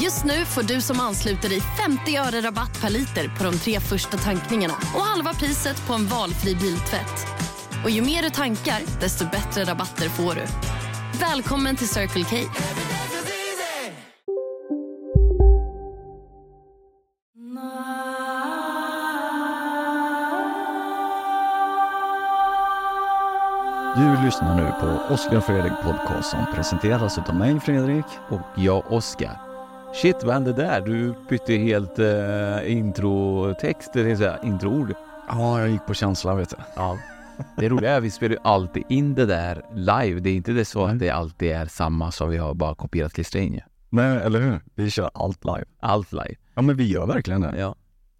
Just nu får du som ansluter dig 50 öre rabatt per liter på de tre första tankningarna och halva priset på en valfri biltvätt. Och ju mer du tankar, desto bättre rabatter får du. Välkommen till Circle K. Du lyssnar nu på Oskar Fredrik Podcast som presenteras av mig Fredrik. Och jag Oskar. Shit, vad hände där? Du bytte helt uh, introtext, det vill säga introord. Ja, jag gick på känsla vet du. Ja. Det roliga är att vi spelar ju alltid in det där live. Det är inte det så att det alltid är samma som vi har bara kopierat ju. Nej, eller hur? Vi kör allt live. Allt live. Ja, men vi gör verkligen det. Ja.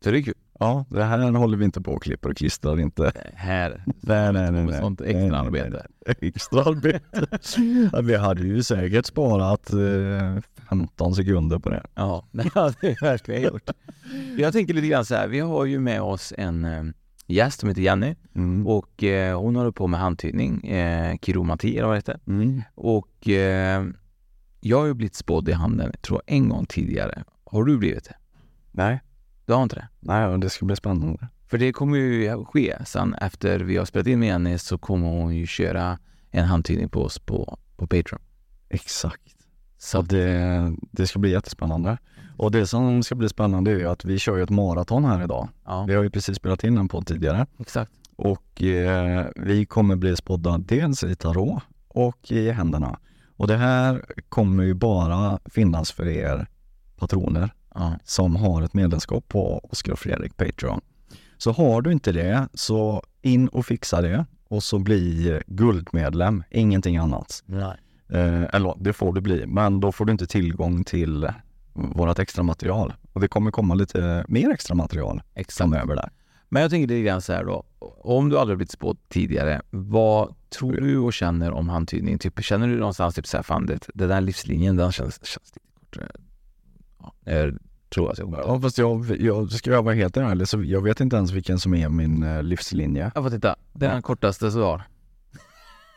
Så det är kul. Ja, det här håller vi inte på och klipper och klistrar inte. Här. Nej, nej, nej. nej. Sånt extra arbete. Extra arbete. ja, vi hade ju säkert sparat eh, 15 sekunder på det. Ja, det har vi verkligen gjort. Jag tänker lite grann så här, vi har ju med oss en eh, gäst som heter Jenny Mm. och eh, hon håller på med handtydning, eh, kiromati eller vad det heter. Mm. Och eh, jag har ju blivit spådd i handen, tror jag, en gång tidigare. Har du blivit det? Nej, Du har inte det? nej, och det ska bli spännande. För det kommer ju ske sen efter vi har spelat in med Jenny så kommer hon ju köra en handtydning på oss på, på Patreon. Exakt. Så Så det, det ska bli jättespännande. Och det som ska bli spännande är ju att vi kör ju ett maraton här idag. ja, Vi har ju precis spelat in en podd tidigare. exakt. Och eh, vi kommer bli spådda dels i tarot och i händerna. Och det här kommer ju bara finnas för er patroner Ja, som har ett medlemskap på Oskar och Fredrik Patreon. Så har du inte det, så in och fixa det och så bli guldmedlem, ingenting annat. nej. Eh, eller det får du bli, men då får du inte tillgång till vårt extra material. Och det kommer komma lite mer extra material Exakt. framöver där. Men jag tänker lite grann så här då. Om du aldrig blivit spådd tidigare, vad tror du och känner om handtydning? Typ, känner du någonstans typ så här, fan det, den där livslinjen, den känns, känns lite kortare. Ja, jag tror att jag kommer Ja, fast jag, jag ska jag vara helt ärlig så jag vet inte ens vilken som är min eh, livslinje. Jag får titta. Den kortaste så har.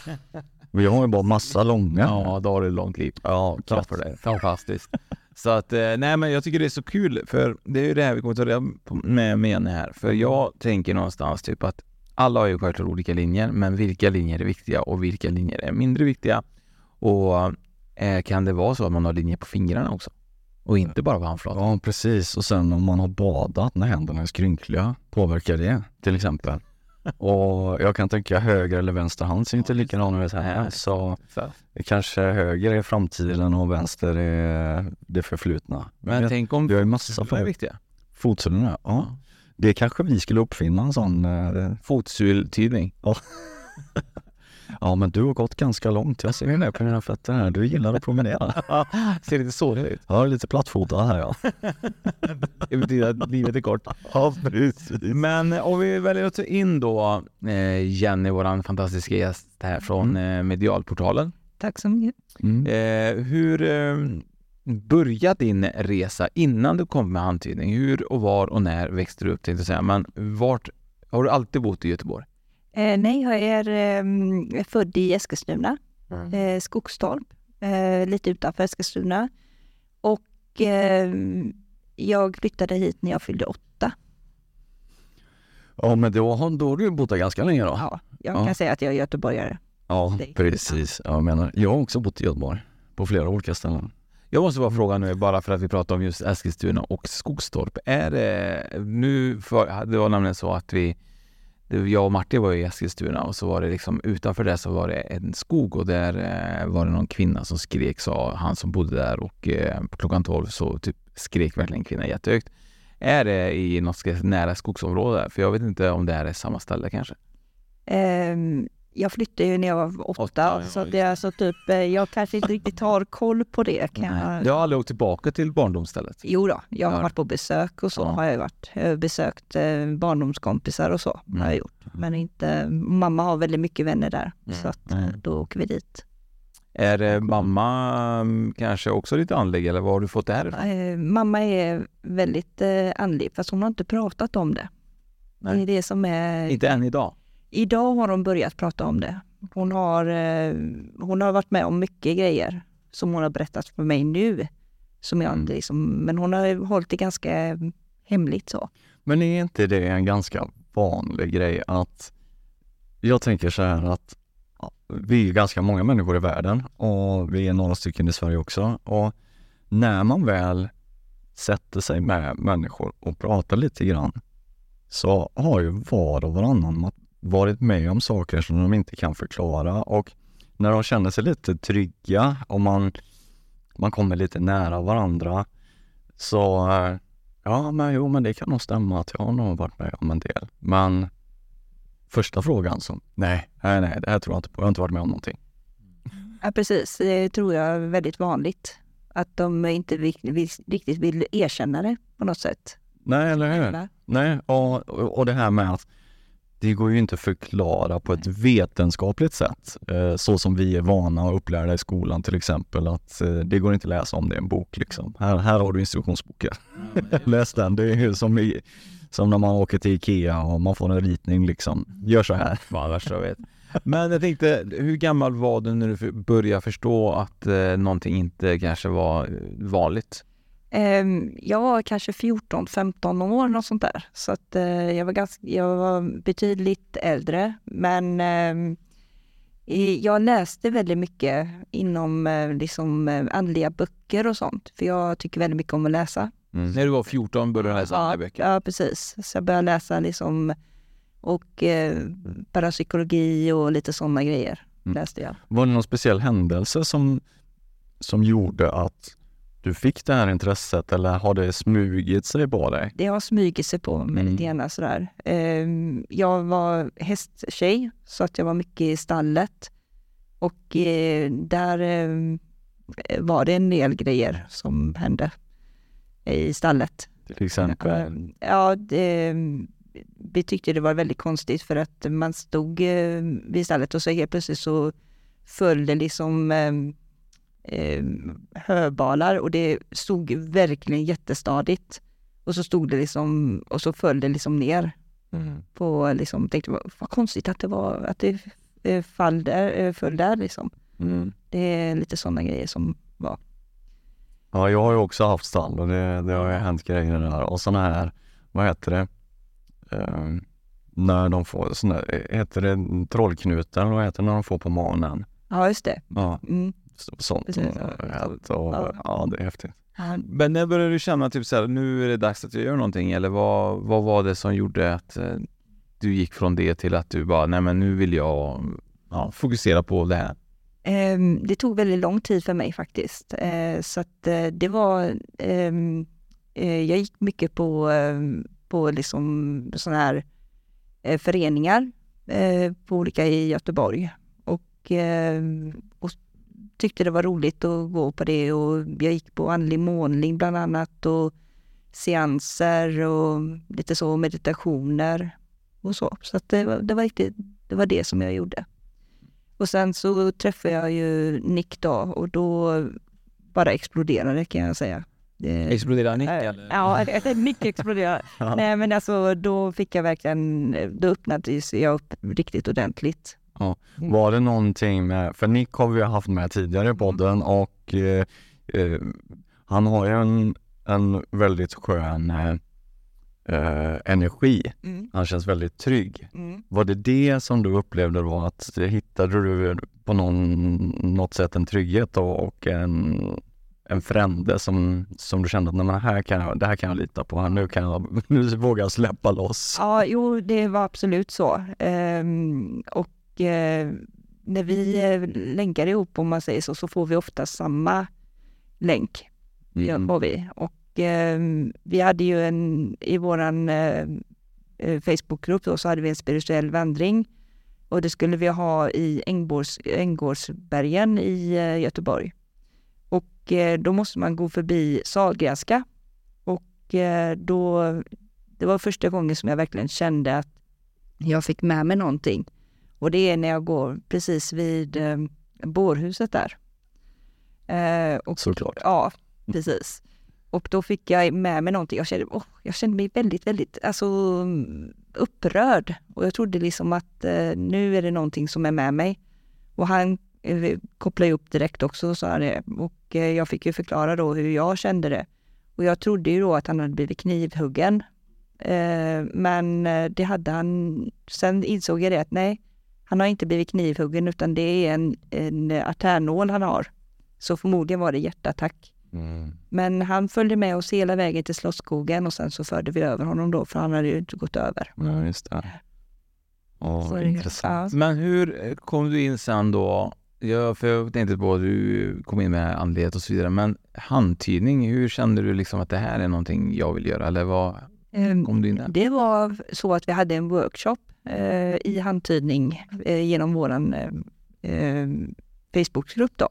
Vi har ju bara massa långa. Ja, då har du långt liv. ja Klart för det. Fantastiskt. Så att, eh, nej men jag tycker det är så kul för det är ju det här vi kommer ta reda på med, Jenny här. För jag tänker någonstans typ att alla har ju självklart olika linjer, men vilka linjer är viktiga och vilka linjer är mindre viktiga? Och eh, kan det vara så att man har linjer på fingrarna också? Och inte bara på handflatan? Ja, precis. Och sen om man har badat när händerna är skrynkliga, påverkar det till exempel? Och jag kan tänka höger eller vänster hand ser inte likadana ut här. Så kanske höger är framtiden och vänster är det förflutna. Men Jag- tänk om vi har ju massa är viktiga? fotsulorna. Ja. Det kanske vi skulle uppfinna en sån. eh, Fotsultydning. Ja, men du har gått ganska långt. Jag ser det på dina fötter här. Du gillar att promenera. Ser lite sårig ut. Har lite plattfotad här ja. Det betyder att livet är kort. Ja, precis. Men om vi väljer att ta in då eh, Jenny, våran fantastiska gäst här från eh, Medialportalen. Tack så mycket. Mm. Eh, hur eh, började din resa innan du kom med handtydning? Hur och var och när växte du upp tänkte jag säga. Men vart, har du alltid bott i Göteborg? Eh, nej, jag är eh, född i Eskilstuna, eh, Skogstorp, eh, lite utanför Eskilstuna. Och eh, jag flyttade hit när jag fyllde åtta. Ja, men då har, du bott där ganska länge då? Ja, jag Ja. kan säga att jag är göteborgare. Ja, precis. Jag menar, jag har också bott i Göteborg. På flera olika ställen. Jag måste bara fråga nu, bara för att vi pratar om just Eskilstuna och Skogstorp. Är det nu, för, det var nämligen så att vi, jag och Martin var i Eskilstuna och så var det liksom utanför det så var det en skog och där eh, var det någon kvinna som skrek, sa han som bodde där och eh, klockan 12 så typ skrek verkligen kvinnan jättehögt. Är det i något nära skogsområde? För jag vet inte om det här är samma ställe kanske. Um, jag flyttade ju när jag var åtta, Åtta, så det är alltså typ, eh, jag kanske inte riktigt har koll på det. Kan jag... Jag har aldrig åkt tillbaka till barndomsstället. Jo då, jag har Ja. varit på besök och så Ja. har jag varit. Jag har besökt eh, barndomskompisar och så har Mm. jag gjort. Men inte, mamma har väldigt mycket vänner där, Mm. så att, eh, Mm. då åker vi dit. Är eh, mamma mm, kanske också lite andlig eller vad har du fått det här ifrån? Eh, mamma är väldigt eh, andlig, fast hon har inte pratat om det. Nej. Det är det som är... Inte än idag. Idag har hon börjat prata om det. Hon har, eh, hon har varit med om mycket grejer som hon har berättat för mig nu. Som jag Mm. liksom, men hon har hållit det ganska hemligt så. Men är inte det en ganska vanlig grej att jag tänker så här att vi är ganska många människor i världen och vi är några stycken i Sverige också och när man väl sätter sig med människor och pratar lite grann så har ju var och varannan varit med om saker som de inte kan förklara och när de känner sig lite trygga och man, man kommer lite nära varandra så eh, Ja, men jo, men det kan nog stämma att jag har nog varit med om en del. Men första frågan så, nej, nej, nej, det här tror jag inte på. Jag har inte varit med om någonting. Ja, precis. Det tror jag är väldigt vanligt. Att de inte riktigt vill erkänna det på något sätt. Nej, eller hur? Nej, och och det här med att det går ju inte att förklara på ett vetenskapligt sätt, eh, så som vi är vana och upplärda i skolan till exempel, att eh, det går inte att läsa om det i en bok liksom. Här, här har du instruktionsboken. Läs den. Det är ju som, i, som när man åker till Ikea och man får en ritning liksom. Gör så här. Fan, värsta jag vet. Men jag tänkte, hur gammal var du när du började förstå att eh, någonting inte kanske var vanligt? Ehm, Jag var kanske 14-15 år, något sånt där. Så att eh, jag var, ganska, jag var betydligt äldre. Men ehm, jag läste väldigt mycket inom eh, liksom, eh, andliga böcker och sånt. För jag tycker väldigt mycket om att läsa. När du var 14 började du läsa ja, andra böcker? Ja, precis. Så jag började läsa liksom och eh, parapsykologi och lite sådana grejer Mm. läste jag. Var det någon speciell händelse som, som gjorde att du fick det här intresset eller har det smugit sig på dig? Det har smugit sig på mig Mm. lite grann sådär. Ehm, Jag var hästtjej så att jag var mycket i stallet. Och eh, där eh, var det en del grejer som hände i stallet. Till exempel? Ehm, Ja, det, vi tyckte det var väldigt konstigt för att man stod eh, vid stallet och så helt plötsligt så föll det liksom eh, höbalar och det stod verkligen jättestadigt. Och så stod det liksom, och så föll det liksom ner Mm. på liksom, tänkte vad, konstigt att det var, att det eh, fall där, eh, föll där liksom. Mm. Det är lite sådana grejer som var. Ja, jag har ju också haft stall och det, det har ju hänt grejer där och sådana här, vad heter det? Ehm, när de får såna, heter det trollknutar eller vad heter det när de får på morgonen? Ja, just det. Ja, Mm. Så- sånt. Precis. har hänt och, Ja. ja, det är häftigt. Ja, Men när började du känna typ såhär, nu är det dags att jag gör någonting? Eller vad, vad var det som gjorde att eh, du gick från det till att du bara, nej men nu vill jag ja, fokusera på det här? Ehm, Det tog väldigt lång tid för mig faktiskt. Eh, Så att eh, det var... ehm, eh, Jag gick mycket på, ehm, på liksom sådana här föreningar på olika i Göteborg. Och, och tyckte det var roligt att gå på det och jag gick på andlig målning bland annat och seanser och lite så meditationer och så. Så att det, var, det, var riktigt, det var det som jag gjorde. Och sen så träffade jag ju Nick då och då bara exploderade kan jag säga. Det, Exploderar Nick Äh, eller? Ja, Nick exploderade. Ja. Nej men alltså då fick jag verkligen, då öppnades jag upp riktigt ordentligt. Mm. Var det någonting med, för Nick har vi haft med tidigare i podden och eh, eh, han har ju en, en väldigt skön eh, eh, energi. Mm. Han känns väldigt trygg. Mm. Var det det som du upplevde då att hittade du på någon, något sätt en trygghet och en, en frände som, som du kände att nej, här kan jag, det här kan jag lita på, nu, kan jag, nu vågar jag släppa loss. Ja, jo det var absolut så. Ehm, och eh, när vi eh, länkar ihop om man säger så, så får vi ofta samma länk. Mm. Får vi. Och eh, vi hade ju en, i våran eh, eh, Facebookgrupp då, så hade vi en spirituell vandring. Och det skulle vi ha i Änggårds, Änggårdsbergen i eh, Göteborg. Och då måste man gå förbi Sahlgrenska. Och då, det var första gången som jag verkligen kände att jag fick med mig någonting. Och det är när jag går precis vid eh, bårhuset där. Eh, och, Såklart. Ja, precis. Och då fick jag med mig någonting. Jag kände, oh, jag kände mig väldigt, väldigt alltså, upprörd. Och jag trodde liksom att eh, nu är det någonting som är med mig. Och han eh, kopplade upp direkt också, sa han det. Och eh, jag fick ju förklara då hur jag kände det. Och jag trodde ju då att han hade blivit knivhuggen. Eh, men eh, det hade han... Sen insåg jag det att nej, han har inte blivit knivhuggen utan det är en, en artärnål han har. Så förmodligen var det hjärtattack. Mm. Men han följde med oss hela vägen till Slottsskogen och sen så förde vi över honom då, för han hade ju inte gått över. Ja, just det. Ja, Så det- intressant. ja. Men hur kom du in sen då? Ja, för jag tänkte på att du kom in med andlighet och så vidare, men handtydning, hur kände du liksom att det här är någonting jag vill göra? Eller vad Ehm, kom du in där? Det var så att vi hade en workshop eh, i handtydning eh, genom vår eh, eh, Facebookgrupp då.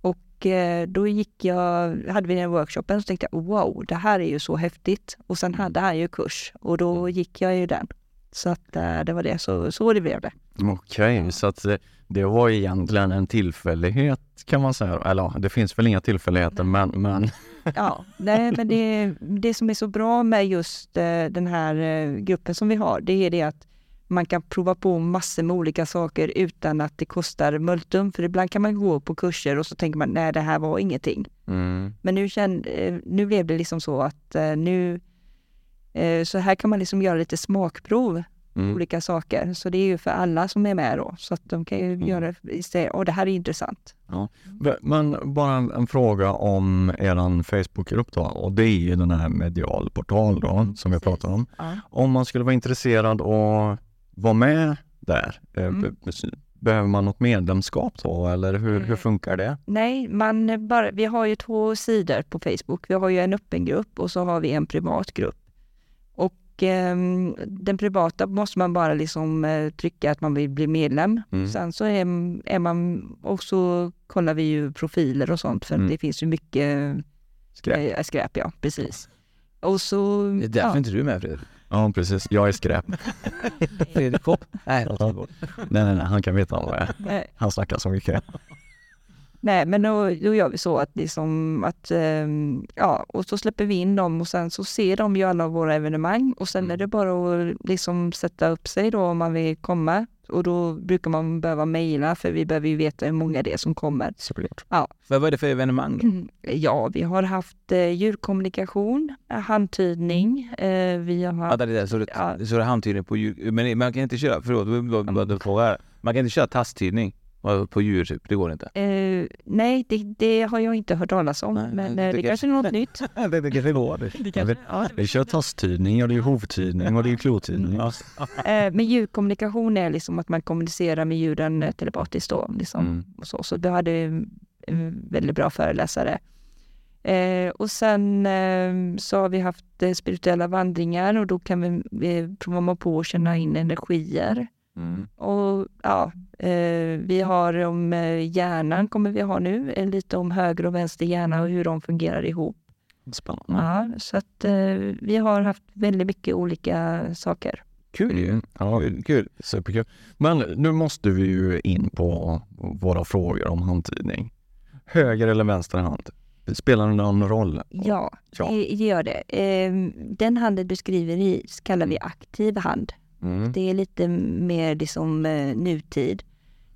Och eh, då gick jag, hade vi den workshopen så tänkte jag wow, det här är ju så häftigt. Och sen hade han ju kurs och då gick jag ju den. Så att det var det, så, så det blev det. Okej, så att det, var egentligen en tillfällighet kan man säga. Eller det finns väl inga tillfälligheter men, men Ja, nej, men det, det som är så bra med just den här gruppen som vi har, det är det att man kan prova på massor med olika saker utan att det kostar multum. För ibland kan man gå på kurser och så tänker man, nej det här var ingenting. mm, Men nu, kände, eh, nu blev det liksom så att eh, nu, eh, så här kan man liksom göra lite smakprov mm. olika saker. Så det är ju för alla som är med då. Så att de kan ju Mm. göra, istället, åh det här är intressant. Men bara en, en fråga om eran Facebookgrupp då och det är ju den här medialportal då som vi pratar om. Ja. Om man skulle vara intresserad och vara med där, eh, Mm. be- behöver man något medlemskap då eller hur, hur Mm. funkar det? Nej, man bara, vi har ju två sidor på Facebook. Vi har ju en öppen grupp och så har vi en privat grupp. Och ehm, den privata måste man bara liksom eh, trycka att man vill bli medlem. Mm. Sen så är, är man, och så kollar vi ju profiler och sånt för Mm. det finns ju mycket Skräp. eh, skräp. Ja, precis. Och så... Det är därför ja. inte du är med Fredrik. Ja precis, jag är skräp. Fredrik Kopp? Nej, nej, nej, nej, han kan veta vad jag är. Han snackar så mycket. Nej, men då, då gör vi så att liksom att, ehm, ja, och så släpper vi in dem och sen så ser de ju alla våra evenemang och sen är det bara att liksom sätta upp sig då om man vill komma. Och då brukar man behöva mejla för vi behöver ju veta hur många det är som kommer. Såklart. För vad är det för evenemang då? Ja, vi har haft eh, djurkommunikation, eh, handtydning, eh, vi har Ja, haft... det är det. Så det, Ja. så det handtydning på djur. Men man kan inte köra, förlåt, jag bara- bara en fråga här. Man kan inte köra tasttydning på djur typ, det går inte. Eh, nej, det, det har jag inte hört talas om, Nej, men det eh, det tycker- kanske är något nytt. det, det kanske går. Jag vet, Ja. vi kör tasttydning och det är hovtydning och det är klotydning. Ja. Eh, men ljudkommunikation är liksom att man kommunicerar med djuren telepatiskt då. Liksom. Mm. Och så, så du hade en väldigt bra föreläsare. Eh, och sen eh, så har vi haft spirituella vandringar och då kan vi eh, prova på att känna in energier. Mm. Och ja, eh, vi har om eh, hjärnan kommer vi ha nu, eh, lite om höger och vänster hjärna och hur de fungerar ihop. Spännande. Ja, så att eh, vi har haft väldigt mycket olika saker. Kul ju. Ja, Kul. Kul. superkul. Men nu måste vi ju in på våra frågor om handtidning. Höger eller vänster hand? Spelar det någon roll? Ja, Ja. det det gör det. Ehm, Den handen du skriver i kallar vi aktiv hand. Mm. Det är lite mer liksom eh, nutid.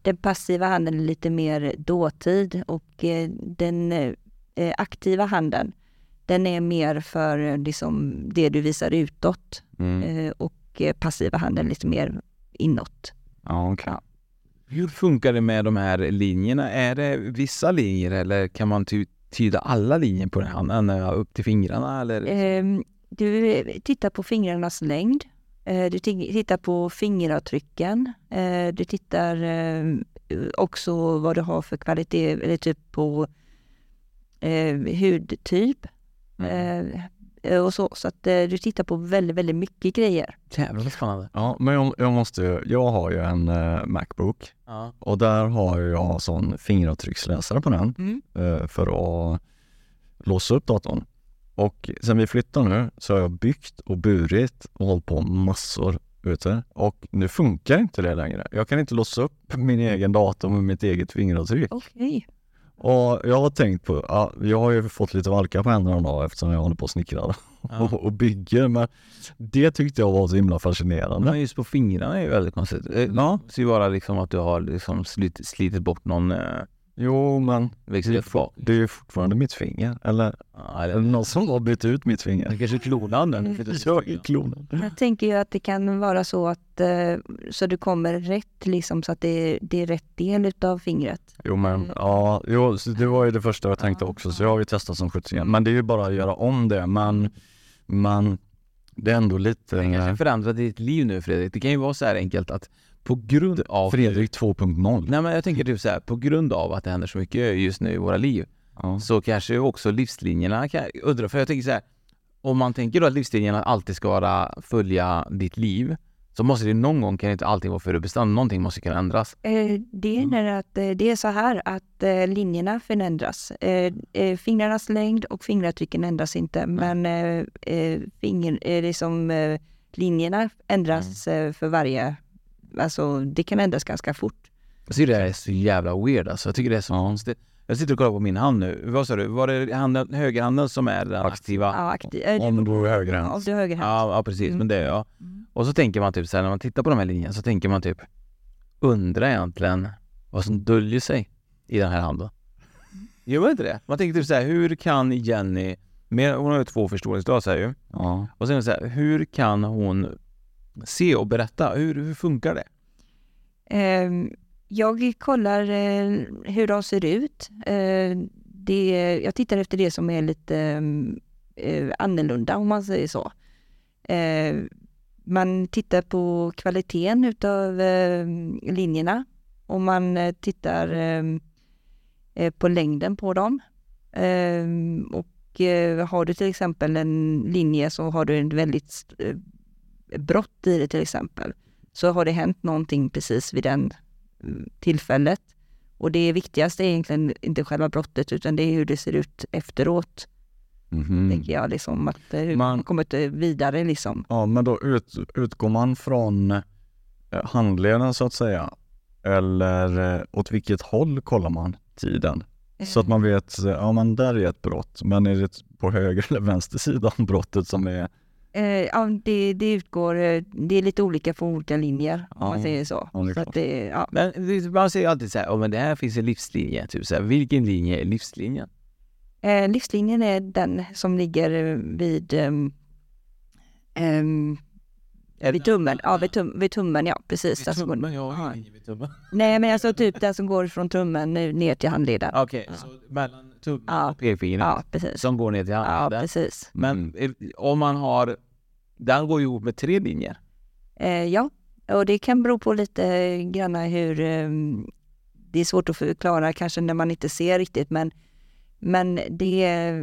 Den passiva handen är lite mer dåtid och eh, den eh, aktiva handen den är mer för liksom det du visar utåt Mm. och passiva handen lite mer inåt. Ja, okej. Ja. Hur funkar det med de här linjerna? Är det vissa linjer eller kan man ty tyda alla linjer på den handen eh, upp till fingrarna? Eller? Ehm, Du tittar på fingrarnas längd. Eh, Du ti- tittar på fingeravtrycken. Eh, Du tittar eh, också vad du har för kvalitet, eller typ på hudtyp. Eh, och så, så att du tittar på väldigt, väldigt mycket grejer. Jävlar vad spännande. Ja, men jag, jag måste, jag har ju en Macbook Ja. och där har jag sån fingeravtrycksläsare på den Mm. för att låsa upp datorn. Och sen vi flyttar nu så har jag byggt och burit och hållit på massor ute och nu funkar inte det längre. Jag kan inte låsa upp min egen dator med mitt eget fingeravtryck. Okej. Och jag har tänkt på, ja, jag har ju fått lite valkar på händerna då eftersom jag håller på och snickrar Ja. och, och bygger men det tyckte jag var så himla fascinerande. Men just på fingrarna är ju väldigt konstigt. Eh, Ja. Det ser ju vara liksom att du har liksom slit, slitit bort någon eh, Jo men det är, växel for, det är ju fortfarande mitt finger eller Ja, är eller, det någon som har bytt ut mitt finger? det kanske klonan den. Jag är klonen. Jag tänker ju att det kan vara så att eh, så du kommer rätt liksom så att det är, det är rätt del utav fingret. Jo men ja, jo, det var ju det första jag tänkte också så jag har ju testat som sjuttsingen. Men det är ju bara att göra om det men, men det är ändå lite Det kanske förändrat ditt liv nu Fredrik. Det kan ju vara så här enkelt att på grund av... Fredrik 2.0. Nej men jag tänker typ så här, på grund av att det händer så mycket just nu i våra liv Ja. så kanske också livslinjerna kan undra, för jag tänker så här, om man tänker då att livslinjerna alltid ska vara följa ditt liv så måste det någon gång kan inte allting vara förutbestämt, någonting måste kunna ändras. Eh, det, är när att, eh, det är så här att eh, linjerna förändras. Fingrarnas längd och fingeravtrycken ändras inte men eh, eh, finger, liksom, linjerna ändras eh, för varje... Alltså det kan ändras ganska fort. Jag tycker det här är så jävla weird alltså. Jag tycker det är så konstigt. Jag sitter och kollar på min hand nu. Vad sa du? Var det handen, högerhanden som är den aktiva? Ja, aktiv, eh, Om du är högerhänt. du är högerhänt. Ja, ja precis. Mm. Men det, ja. Mm. Och så tänker man typ så här, när man tittar på de här linjerna så tänker man typ undra egentligen vad som döljer sig i den här handen. Gör man inte det? Man tänker typ så här, hur kan Jenny, med, hon har ju två förstoringsglas här ju. Ja. Och sen så här, hur kan hon se och berätta? Hur, hur funkar det? Ehm, jag kollar eh, hur de ser ut. Eh, det, jag tittar efter det som är lite eh, annorlunda om man säger så. Man tittar på kvaliteten utav linjerna och man tittar på längden på dem. Ehm, och har du till exempel en linje så har du en väldigt brott i det till exempel så har det hänt någonting precis vid den mm, tillfället. Och det viktigaste är egentligen inte själva brottet utan det är hur det ser ut efteråt, Mhm. tänker jag. Liksom, att, eh, hur Man- man kommit eh, vidare liksom. Ja, men då ut, utgår man från eh, handleden så att säga? Eller eh, åt vilket håll kollar man tiden? Så att man vet, ja men där är ett brott, men är det på höger eller vänster sida om brottet som är... Eh, ja, det, det utgår, eh, det är lite olika för olika linjer om Ja. man säger så. Ja, så det, ja. Men man säger alltid så här, oh, men det här finns en livslinje. Typ så här, vilken linje är livslinjen? eh, livslinjen är den som ligger eh, vid ehm, ehm, vid tummen. Ja, vid, tum, vid tummen, ja precis. Den som går- jag har ingen vid tummen. Nej, men alltså typ den som går från tummen nu ner till handleden. Okej, så mellan tummen Ja. och pekfingret Ja, precis. som går ner till Ja, handen. precis. Men eh, om man har, den går ju ihop med tre linjer. Eh, ja, och det kan bero på lite grann hur... Eh, det är svårt att förklara kanske när man inte ser riktigt, men, men det,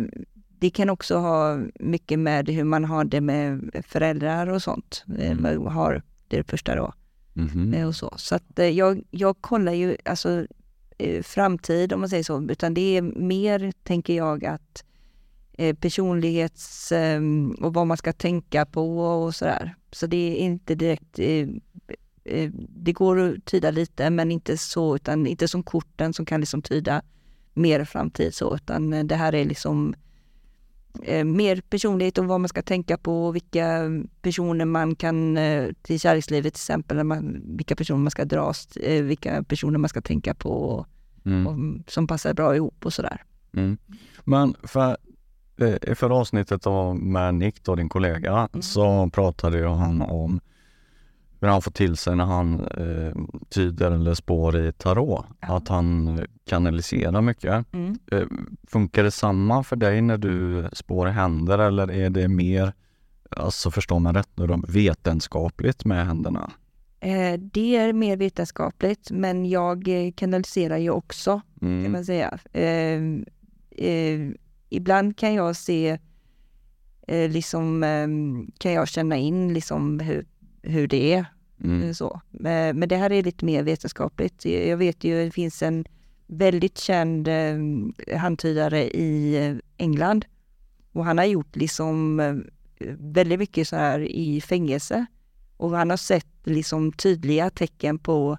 det kan också ha mycket med hur man har det med föräldrar och sånt. Eh, man har det första då. Eh, Och så så att eh, jag, jag kollar ju alltså framtid om man säger så, utan det är mer, tänker jag, att personlighets eh, och vad man ska tänka på och sådär. Så det är inte direkt, det går att tyda lite men inte så, utan inte som korten som kan liksom tyda mer framtid så, utan det här är liksom mer personlighet och vad man ska tänka på, vilka personer man kan, eh, till kärlekslivet till exempel, man, vilka personer man ska dras, eh, vilka personer man ska tänka på och, Mm. och, som passar bra ihop och sådär. Mm. Men för, eh, i förra avsnittet av med Nick, då, din kollega, Mm. så pratade ju han om hur han får till sig när han eh, tyder eller spår i tarot, Ja. att han kanaliserar mycket. Mm. Eh, funkar det samma för dig när du spår händer eller är det mer, alltså förstår man rätt nu, vetenskapligt med händerna? Eh, det är mer vetenskapligt, men jag eh, kanaliserar ju också, kan Mm. man säga. Eh, eh, ibland kan jag se eh, liksom eh, kan jag känna in liksom hur, hur det är. Mm. Eh, så. Men men det här är lite mer vetenskapligt. Jag vet ju, det finns en väldigt känd eh, handtydare i eh, England och han har gjort liksom eh, väldigt mycket så här i fängelse. Och han har sett liksom tydliga tecken på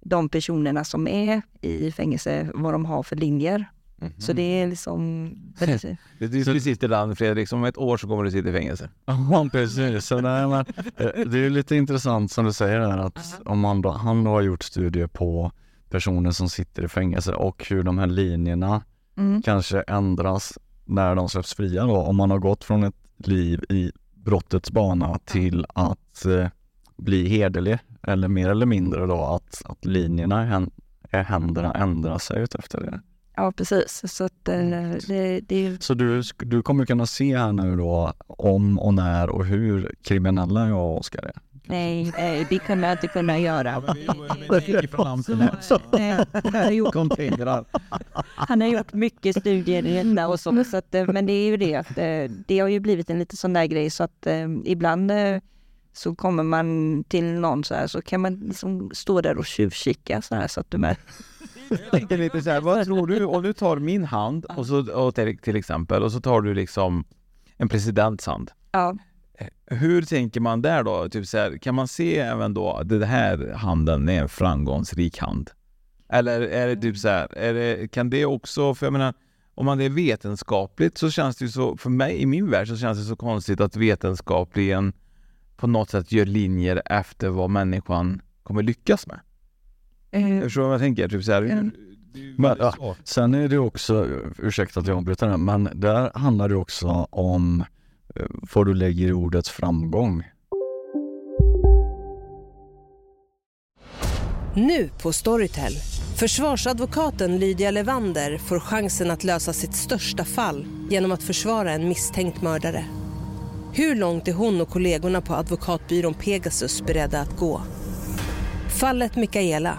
de personerna som är i fängelse, vad de har för linjer. Så det är liksom väldigt, Det är precis det där Fredrik, som om ett år så kommer du sitta i fängelse. Ja, precis. Så nej, men, eh, det är lite intressant som du säger där att om man då, han då har gjort studier på personer som sitter i fängelse och hur de här linjerna mm, kanske ändras när de släpps fria då. Om man har gått från ett liv i brottets bana till att eh, bli hederlig eller mer eller mindre då att, att linjerna i händerna ändrar sig efter det. Ja precis. Så att eh, det, det är Så du, du kommer kunna se här nu då om och när och hur kriminella jag och Oskar är. Nej, nej, det kommer jag inte kunna göra. Han, har gjort, mycket studier i detta och så, så att, eh, men det är ju det att eh, det har ju blivit en lite sån där grej så att eh, ibland så kommer man till någon så här så kan man liksom stå där och tjuvkika så här så att du med. Jag tänkte lite så här, vad tror du om du tar min hand och så, och till, till exempel och så tar du liksom en presidents hand. Ja, Hur tänker man där då? Typ så här, kan man se även då att den här handen är en framgångsrik hand? Eller är det typ så här, är det, kan det också, för jag menar, om man är vetenskapligt så känns det ju så, för mig i min värld så känns det så konstigt att vetenskapligen på något sätt gör linjer efter vad människan kommer lyckas med. Eh, Förstår du vad jag tänker? Typ så här, ju Men, ja. Sen är det också, ursäkta att jag avbryter här, men där handlar det också om eh, vad du lägger i ordet framgång. Nu på Storytel. Försvarsadvokaten Lydia Levander får chansen att lösa sitt största fall genom att försvara en misstänkt mördare. Hur långt är hon och kollegorna på advokatbyrån Pegasus beredda att gå? Fallet Mikaela.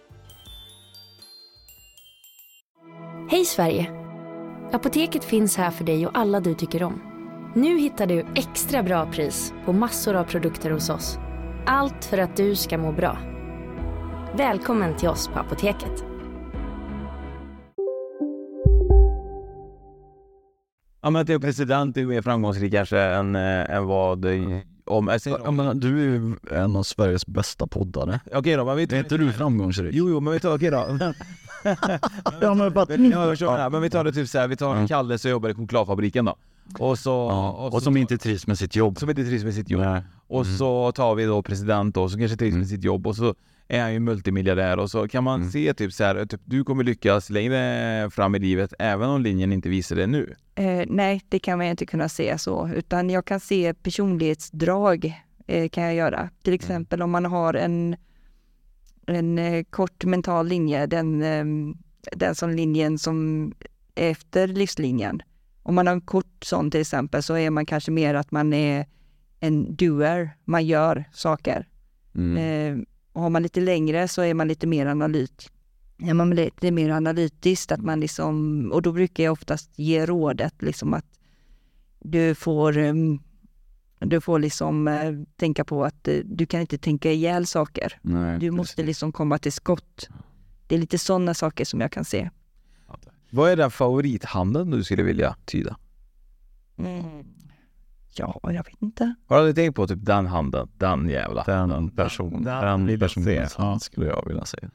Hej Sverige! Apoteket finns här för dig och alla du tycker om. Nu hittar du extra bra pris på massor av produkter hos oss. Allt för att du ska må bra. Välkommen till oss på Apoteket. Ja men att är president är mer framgångsrik kanske än, äh, än vad om, säger, Jag menar, du är ju en av Sveriges bästa poddare. Okej då, men vi Är inte du framgångsrik? Jo, jo, men vi tar, okej då. Ja, men bara- Men, ja, här. men vi tar det typ såhär, vi tar Mm. Kalle som jobbar i chokladfabriken då. Och så... Ja, och som inte trivs med sitt jobb. som inte trivs med sitt jobb. Nej. Och Mm. så tar vi då president då, som kanske trivs med Mm. sitt jobb och så är han ju multimiljardär och så kan man Mm. se typ så här, typ du kommer lyckas längre fram i livet även om linjen inte visar det nu. Eh, nej, det kan man inte kunna se så, utan jag kan se personlighetsdrag eh, kan jag göra. Till exempel om man har en, en eh, kort mental linje, den, eh, den som linjen som efter livslinjen. Om man har en kort sån till exempel så är man kanske mer att man är en doer, man gör saker. Mm. Eh, och har man lite längre så är man lite mer analyt. Är man lite mer analytiskt, att man liksom, och då brukar jag oftast ge rådet liksom att du får, em, du får liksom eh, tänka på att eh, du kan inte tänka ihjäl saker. Nej, Du måste precis. liksom komma till skott. Det är lite sådana saker som jag kan se. Vad är den favorithandeln du skulle vilja tyda? Mm. Ja, jag vet inte. Har du aldrig tänkt på typ den handen, den jävla Den Den den vill jag personen. Ja. skulle jag vilja säga.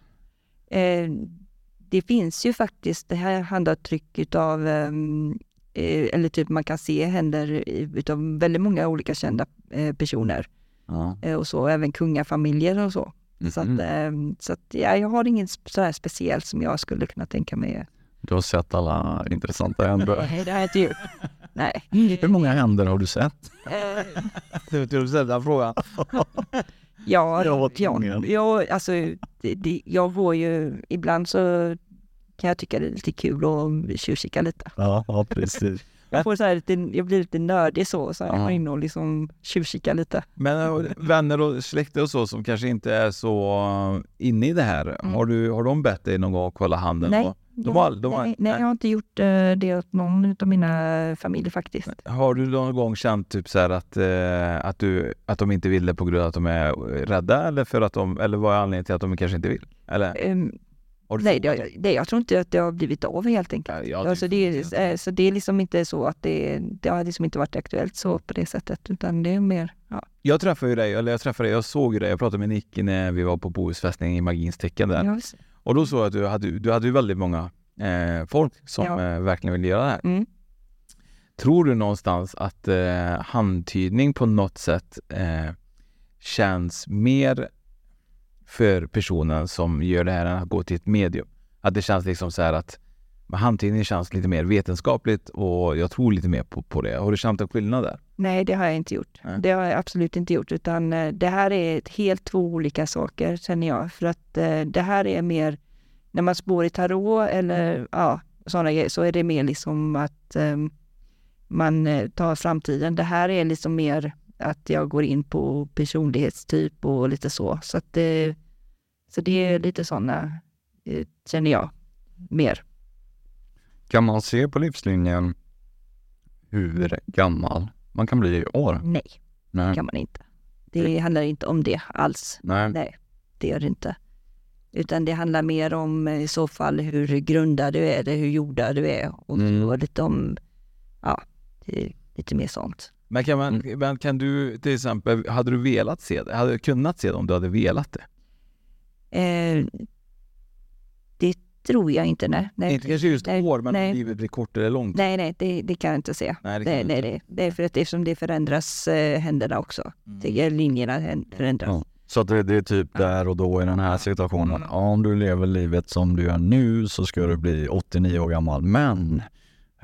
Eh, det finns ju faktiskt, det här handavtryck utav, ehm, eh, eller typ man kan se händer utav väldigt många olika kända eh, personer. Ja. Eh, och så, även kungafamiljer och så. Så, att, Mhm. ehm, så att, ja, jag har inget så här speciellt som jag skulle kunna tänka mig. Du har sett alla intressanta ändå. Nej, det har jag inte gjort. Nej. Hur många händer har du sett? Du vet du ställde den frågan. Ja, Jag var ja, tvungen. ja alltså, det, det, jag går ju, ibland så kan jag tycka det är lite kul att tjuvkika lite. Ja, ja precis. Jag, får så här lite, jag blir lite nördig så, så jag Ja. går in och liksom tjuvkikar lite. Men äh, vänner och släkter och så som kanske inte är så äh, inne i det här. Mm. Har, du, har de bett dig någon gång att kolla handen? Nej. Och, de har, de har, nej, nej, jag har inte gjort eh, det åt någon av mina familjer faktiskt. Har du någon gång känt typ så att, eh, att, du, att de inte vill det på grund av att de är rädda eller för att de, eller vad är anledningen till att de kanske inte vill? Eller? Du nej, det, det, jag tror inte att det har blivit av helt enkelt. Ja, jag alltså, det, är, eh, så det är liksom inte så att det, det har liksom inte varit aktuellt så på det sättet, utan det är mer, ja. Jag träffade ju dig, eller jag träffade dig, jag såg ju dig, jag pratade med Nicky när vi var på Bohusfästning i Magins tecken där. Och då såg jag att du hade, du hade ju väldigt många eh, folk som Ja. eh, verkligen vill göra det här. Mm. Tror du någonstans att eh, handtydning på något sätt eh, känns mer för personen som gör det här än att gå till ett medium? Att det känns liksom så här att handtydning känns lite mer vetenskapligt och jag tror lite mer på, på det. Har du känt en skillnad där? Nej, det har jag inte gjort. Nej. Det har jag absolut inte gjort, utan eh, det här är helt två olika saker känner jag. För att eh, det här är mer, när man spår i tarot eller ja, sådana grejer, så är det mer liksom att eh, man eh, tar framtiden. Det här är liksom mer att jag går in på personlighetstyp och lite så. Så, att det, så det är lite sådana, känner jag, mer. Kan man se på livslinjen hur gammal man kan bli i år? Nej, Nej. kan man inte. Det handlar inte om det alls. Nej. Nej, det gör det inte. Utan det handlar mer om eh, i så fall hur grundad du är, eller hur jordad du är. Och, Mm. lite om, ja, det är lite mer sånt. Men kan, man, men kan du till exempel, hade du velat se det? Hade du kunnat se det om du hade velat det? Eh, det tror jag inte, nej. nej. Inte kanske just nej, år, men nej. livet blir kort eller långt? Nej, nej, det, det kan jag inte se. Nej, det nej, inte. nej. Det är för att eftersom det förändras eh, händerna också. Mm. Det linjerna förändras. Ja. Så att det, det är typ där och då i den här situationen. Mm. Ja, om du lever livet som du gör nu så ska du bli 89 år gammal. Men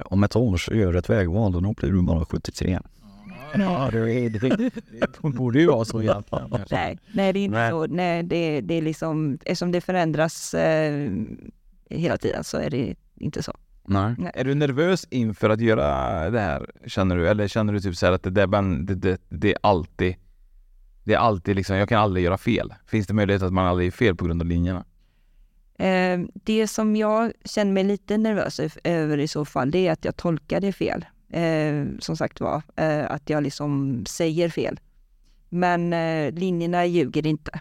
om ett år så gör du ett vägval och då blir du bara 73. Ja, det, är, det, det borde ju vara så egentligen. Nej, nej, det är inte Nej. så. Nej, det, det är liksom, eftersom det förändras eh, hela tiden så är det inte så. Nej. Är du nervös inför att göra det här, känner du? Eller känner du typ så här att det, där, men det, det, det är alltid det är alltid liksom, jag kan aldrig göra fel. Finns det möjlighet att man aldrig gör fel på grund av linjerna? Eh, det som jag känner mig lite nervös över i så fall, det är att jag tolkar det fel. Eh, som sagt var, eh, att jag liksom säger fel. Men eh, linjerna ljuger inte.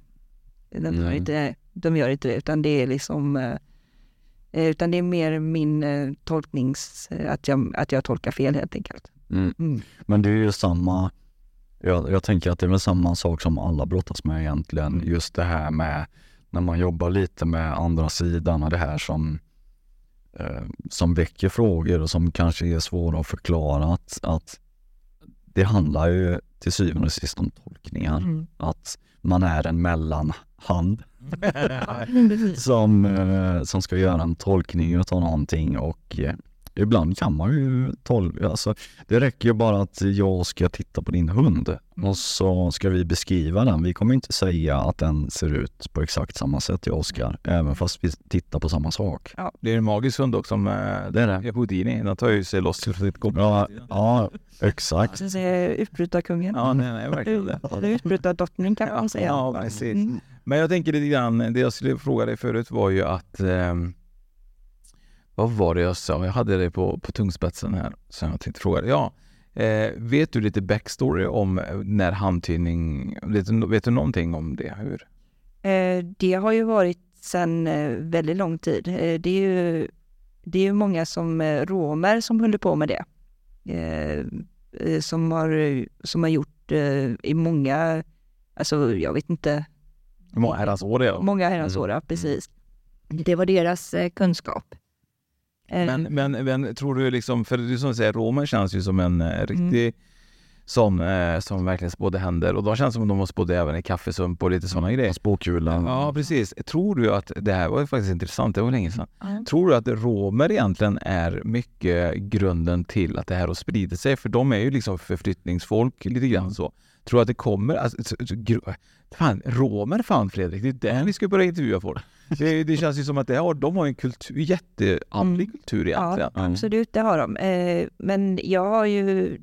De gör Nej. inte, de gör inte det, utan det är liksom eh, utan det är mer min eh, tolknings... eh, Att jag, att jag tolkar fel helt enkelt. Mm. Mm. Men det är ju samma, jag, jag tänker att det är väl samma sak som alla brottas med egentligen. Mm. Just det här med när man jobbar lite med andra sidan och det här som, eh, som väcker frågor och som kanske är svåra att förklara. Att, att det handlar ju till syvende och sist om tolkningar. Mm. Att man är en mellanhand. Som, eh, som ska göra en tolkning utav någonting och eh, ibland kan man ju tolka, alltså det räcker ju bara att jag ska titta på din hund och så ska vi beskriva den. Vi kommer inte säga att den ser ut på exakt samma sätt jag Oskar, även fast vi tittar på samma sak. Det är en magisk hund också som eh, Det är det. Houdini. Den tar ju sig loss ur sitt gopp. Ja, ja exakt. Sen säger utbrytarkungen. Ja, nej, nej, verkligen. Eller utbrytardrottning kan man säga. Ja, precis. Mm. Men jag tänker lite grann, det jag skulle fråga dig förut var ju att ehm, vad var det jag sa? Jag hade det på, på tungspetsen här som jag tänkte fråga. Ja, eh, vet du lite backstory om eh, när handtydning, vet du, vet du någonting om det? Hur? Eh, det har ju varit sedan eh, väldigt lång tid. Eh, det är ju det är ju många som romer som håller på med det. Eh, som, har, som har gjort eh, i många, alltså jag vet inte, många herrans år är? många herrans år, ja, precis. Det var deras eh, kunskap. Eh, Men, men, men tror du liksom, för är som du säger, romer känns ju som en eh, riktig som, eh, som verkligen spådde händer och de känns som att de spådde även i kaffesump och lite sådana grejer. Spåkulan. Ja, precis. Tror du att, det här var ju faktiskt intressant, det var länge sedan. Ja. Tror du att romer egentligen är mycket grunden till att det här har spridit sig? För de är ju liksom förflyttningsfolk lite grann så. Tror du att det kommer, alltså, så- så- gru- fan, romer fan Fredrik, det är där vi ska börja intervjua folk. Det, det känns ju som att det har, de har en kultur, jätteandlig kultur egentligen. Ja, absolut, det har de. Eh, men jag har ju,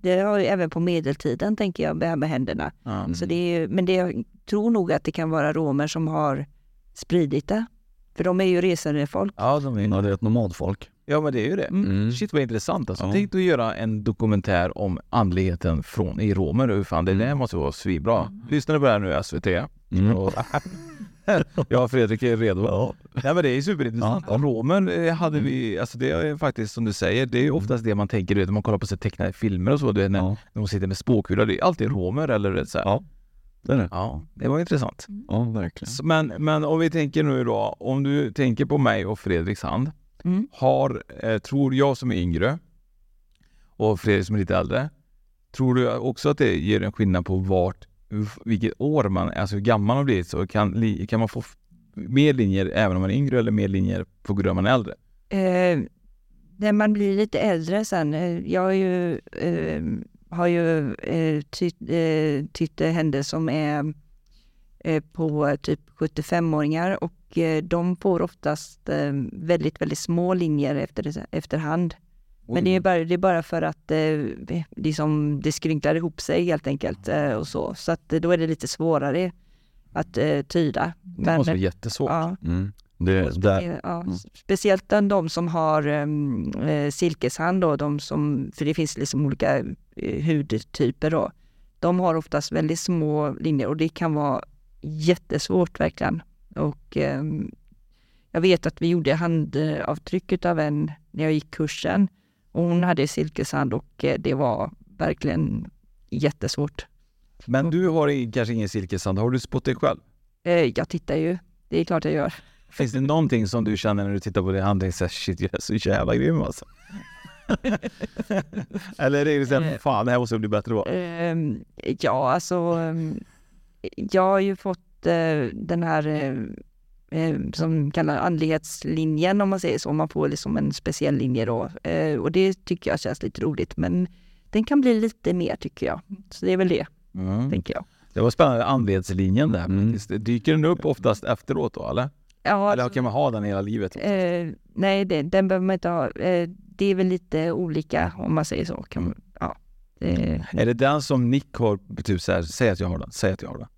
det har ju även på medeltiden tänker jag, det här med händerna. Ja. Så det är men det, jag tror nog att det kan vara romer som har spridit det. För de är ju resande folk. Ja, de är, Ja, det är ett nomadfolk. ja, men det är ju det. Mm. Shit vad intressant alltså. Ja. Tänk att göra en dokumentär om andligheten från, i romer. Hur fan, det där måste vara svinbra. Lyssnar ni på det här nu SVT? Mm. Och, ja, Fredrik är redo. Ja. Nej men det är superintressant. Romer eh, hade vi, alltså det är faktiskt som du säger, det är ju oftast det man tänker, du vet, när man kollar på så tecknade filmer och så, du vet, när, Ja. när de sitter med spåkulor, det är alltid romer eller så här. Ja. Det är det. ja, det var intressant. Ja, verkligen. Men, men om vi tänker nu då, om du tänker på mig och Fredriks hand, Mm. har, eh, tror jag som är yngre och Fredrik som är lite äldre, tror du också att det ger en skillnad på vart, vilket år man, alltså hur gammal man har blivit, så kan, kan man få mer linjer även om man är yngre eller mer linjer på grund av att man är äldre? Eh, när man blir lite äldre sen, eh, jag ehm, har ju, eh, har ju eh, tytt, eh, Hände händer som är eh, på typ 75-åringar och eh, de får oftast eh, väldigt, väldigt små linjer efter, efterhand. Men det är, bara, det är bara för att eh, liksom, det skrynklar ihop sig helt enkelt eh, och så. Så att, eh, då är det lite svårare att eh, tyda. Det måste vara jättesvårt. ja, Mm. Det, Eh, Ja, Mm. Speciellt de som har um, eh, silkeshand då, de som, för det finns liksom olika eh, hudtyper då. De har oftast väldigt små linjer och det kan vara jättesvårt verkligen. Och ehm, jag vet att vi gjorde handavtryck av en när jag gick kursen och hon hade silkeshand och eh, det var verkligen jättesvåt. Men du har kanske ingen silkeshand, har du spått dig själv? Eh, Jag tittar ju, det är klart jag gör. Finns det någonting som du känner när du tittar på din hand, och säger shit jag är så jävla grym alltså? Eller är det så här, fan det här måste jag bli bättre på? Ehm, ja, alltså ehm, jag har ju fått eh, den här eh, som kallar andlighetslinjen om man säger så. Man får liksom en speciell linje då Eh, och det tycker jag känns lite roligt. Men den kan bli lite mer tycker jag. Så det är väl det, Mm. tänker jag. Det var spännande, andlighetslinjen där. Mm. Dyker den upp oftast efteråt då eller? Ja, Eller kan man ha den hela livet? eh, nej, det, den behöver man inte ha. Eh, det är väl lite olika om man säger så. Kan, man- ja, det, Är det den som Nick har, typ såhär, säg att jag har den, säg att jag har den.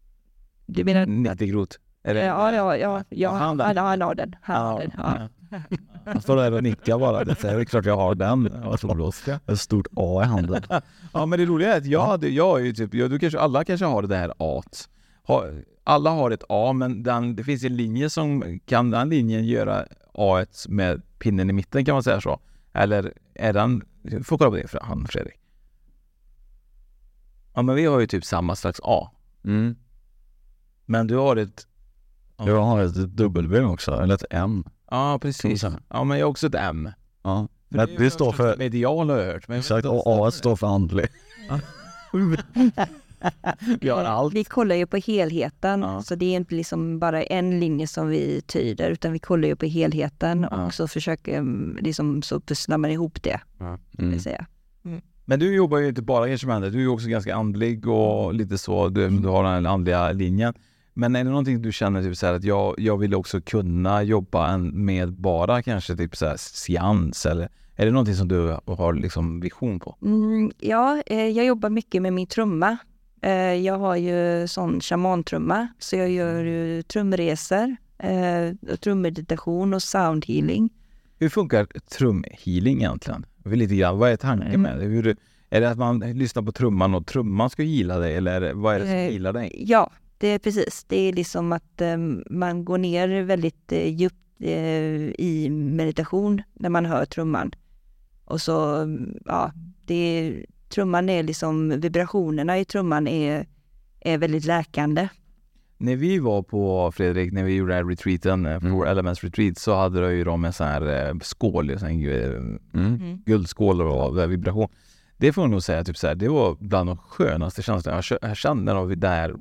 du menar? Nick Groth. Är det? Ja, ja, ja, ja, han den? han, han har den. Han har den ja. Han står där och nickar bara. Det är klart jag har den. Ett stort A i handen. Ja men det roliga är att jag hade, jag är ju typ, jag, du kanske, alla kanske har det här A. Alla har ett A men den, det finns en linje som, kan den linjen göra A med pinnen i mitten kan man säga så? Eller är den, du får kolla på det för han Fredrik. Ja men vi har ju typ samma slags A. Mm. Men du har ett, Jag har ett W också, eller ett M. ja precis. Ja men jag har också ett M. Ja. För ju det står för, Medial har jag hört. Men exakt, och det A står för andlig. Vi har allt. Vi kollar ju på helheten, Ja. så det är inte liksom bara en linje som vi tyder, utan vi kollar ju på helheten Ja. och så försöker mm, liksom, så pusslar man ihop det, Ja. vill Mm. säga. Men du jobbar ju inte bara andra, du är ju också ganska andlig och lite så, du, du har den andliga linjen. Men är det någonting du känner typ så att jag, jag vill också kunna jobba med bara kanske typ så här seans eller är det någonting som du har liksom vision på? Mm, ja, eh, jag jobbar mycket med min trumma. Eh, jag har ju sån shamantrumma, så jag gör ju trumresor, eh, trummeditation och soundhealing. Hur funkar trumhealing egentligen? Lite grann, vad är tanken med det? Hur, är det att man lyssnar på trumman och trumman ska heala dig eller vad är det som healar dig? Ja, det är precis. Det är liksom att eh, man går ner väldigt eh, djupt eh, i meditation när man hör trumman. Och så, mm, ja, det är, trumman är liksom, vibrationerna i trumman är, är väldigt läkande. När vi var på Fredrik, när vi gjorde den här retreaten, eh, Four Elements Retreat, så hade de ju de en sån här skål, en sån här, Mm. guldskål och vibration. Det får jag nog säga, typ så här, det var bland de skönaste känslorna jag kände när vi där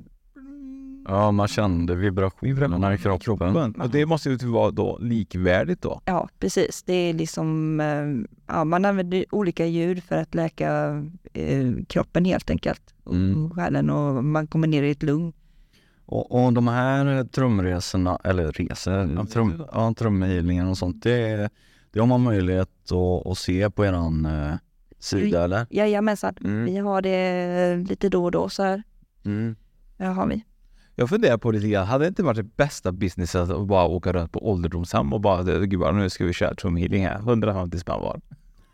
Ja, man kände vibrationerna i kroppen. Och det måste ju vara då likvärdigt då. Ja, precis. Det är liksom, eh, ja, man använder olika ljud för att läka eh, kroppen helt enkelt. Och Mm. själen och man kommer ner i ett lugn. Och, och de här trumresorna, eller resor, trum, ja, trumhealingen och sånt, det, det har man möjlighet att, att se på eran eh, sida eller? Jajamensan, Mm. vi har det lite då och då så här. Mm. Ja, har vi. Jag funderar på lite grann, hade det inte varit det bästa businesset att bara åka runt på ålderdomshem och bara, gud bara, nu ska vi köra trumhealing här, 150 spänn var.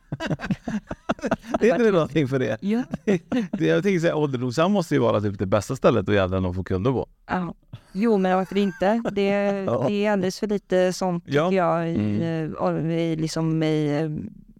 det är inte någonting för det? Ja. det jag tänker säga, ålderdomshem måste ju vara typ det bästa stället att egentligen få kunder på. Ja. Jo, men varför inte? Det, Ja. det är alldeles för lite sånt tycker Ja. jag i, Mm. eh, i, liksom i, eh,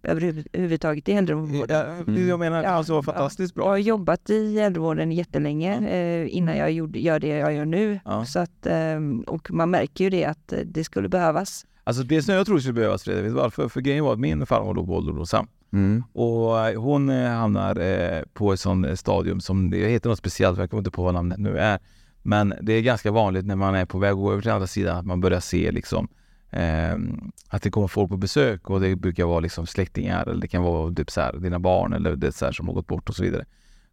överhuvudtaget i äldrevården. Ja, det jag menar, alltså var fantastiskt Jag bra. har jobbat i äldrevården jättelänge eh, innan jag gjorde, gör det jag gör nu. Ja. Så att, eh, och man märker ju det att eh, det skulle behövas. Alltså det som jag tror skulle behövas Fredrik, vet du varför? För grejen var att min farmor låg på ålderdomshem. Mm. Och eh, hon eh, hamnar eh, på ett sånt stadium som, det heter något speciellt, jag kommer inte på vad namnet nu är. Men det är ganska vanligt när man är på väg att gå över till andra sidan att man börjar se liksom eh, att det kommer folk på besök och det brukar vara liksom släktingar eller det kan vara typ så här, dina barn eller det så här, som har gått bort och så vidare.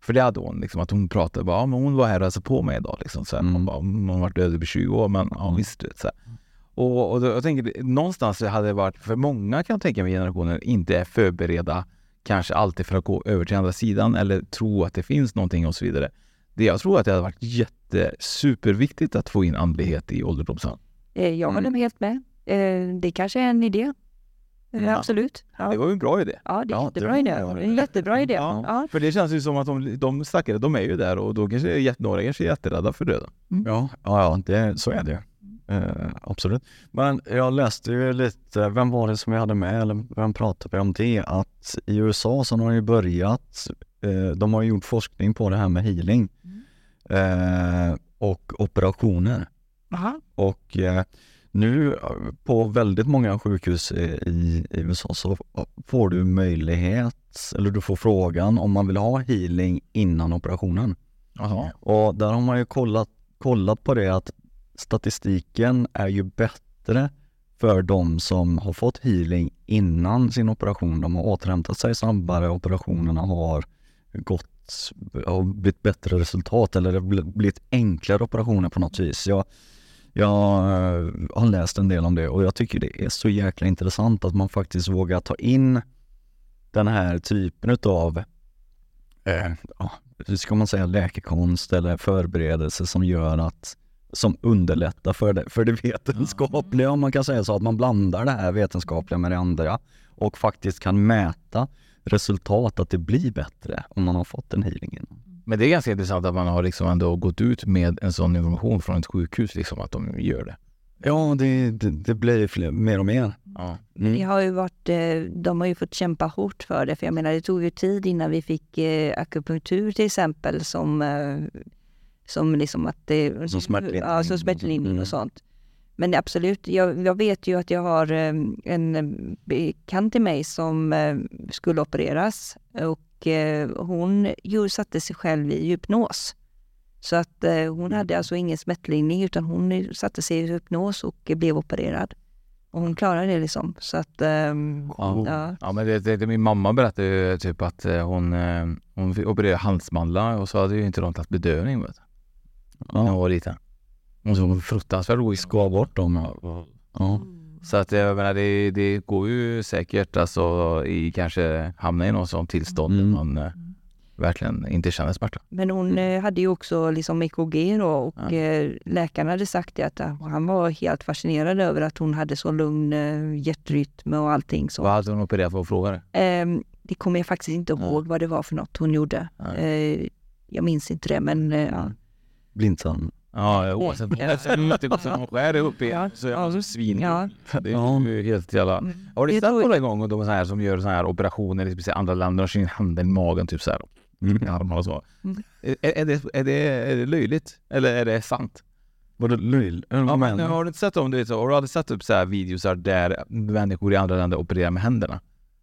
För det hade hon, liksom, att hon pratade bara, ja, men hon var här och hälsade på mig idag. Liksom, så här. Mm. Hon, bara, hon har varit död över 20 år men ja, visst. du vet, Så här. Och, och då, jag tänker, någonstans hade det varit, för många kan jag tänka mig generationer inte är förberedda kanske alltid för att gå över till andra sidan eller tro att det finns någonting och så vidare. Det jag tror att det hade varit jätte, superviktigt att få in andlighet i ålderdomshem. Eh, jag håller Mm. helt med. Eh, det kanske är en idé. Eh, Ja. Absolut. Ja. Det var ju en bra idé. Ja, det är Ja, jättebra det idé. var- Det är en jättebra idé. Ja. Ja. För det känns ju som att de, de stackare, de är ju där och då kanske är några kanske är jätterädda för döden. Ja, ja, ja det, så är det ju. Eh, absolut. Men jag läste ju lite, vem var det som vi hade med, eller vem pratade vi om det? Att i USA så har de ju börjat, eh, de har gjort forskning på det här med healing eh, och operationer. Aha. Och eh, nu på väldigt många sjukhus i, i USA så får du möjlighet, eller du får frågan om man vill ha healing innan operationen. Jaha. Och där har man ju kollat, kollat på det att statistiken är ju bättre för de som har fått healing innan sin operation. De har återhämtat sig snabbare, operationerna har gått, har blivit bättre resultat eller det har bl- blivit enklare operationer på något vis. Jag, jag eh, har läst en del om det och jag tycker det är så jäkla intressant att man faktiskt vågar ta in den här typen utav eh, hur ska man säga, läkekonst eller förberedelse som gör att som underlättar för det, för det vetenskapliga om man kan säga så, att man blandar det här vetenskapliga med det andra och faktiskt kan mäta resultat, att det blir bättre om man har fått en healing innan. Men det är ganska intressant att man har liksom ändå gått ut med en sån information från ett sjukhus, liksom att de gör det. Ja, det, det, det blir fler, mer och mer. Ja. Det har ju varit, eh, de har ju fått kämpa hårt för det, för jag menar det tog ju tid innan vi fick eh, akupunktur till exempel som, eh, som liksom att det... Som smärtlindring. Ja, som smärtlindring Mm. och sånt. Men absolut, jag, jag vet ju att jag har eh, en bekant till mig som eh, skulle opereras och hon ju satte sig själv i hypnos. Så att eh, hon hade alltså ingen smärtlindring utan hon satte sig i hypnos och blev opererad. Och hon klarade det liksom. Så att, ehm, Ja. ja. Ja men det, det, det, min mamma berättade ju typ att eh, hon, eh, hon fick operera halsmandlar och så hade ju inte de tagit bedövning vet du. När hon Ja, var liten. Hon såg fruktansvärt rolig ska bort dem. Ja. Ja. Så att jag menar det, det går ju säkert alltså i kanske hamna i något sånt tillstånd Mm. där man eh, verkligen inte känner smärta. Men hon eh, hade ju också liksom EKG då och Ja. eh, läkarna hade sagt det att han var helt fascinerad över att hon hade så lugn hjärtrytm och allting. Så. Vad hade hon opererat för att fråga det? Ehm, det kommer jag faktiskt inte Ja. ihåg vad det var för något hon gjorde. Nej. Eh, jag minns inte det men eh, ja. Blindtarm. Ja, det går som hon skär upp i Ja. så så svin. Ja. Det är ju helt jävla... Mm. Har du Jag sett tror- några gånger de så här som gör så här operationer i speciellt andra länder och kör in handen i magen typ så här. I armarna och så. Mm. Är, är, det, är, det, är det löjligt? Eller är det sant? Var det löjligt? Ja, men, har du inte sett om du vet, har du aldrig sett upp så här videos där människor i andra länder opererar med händerna?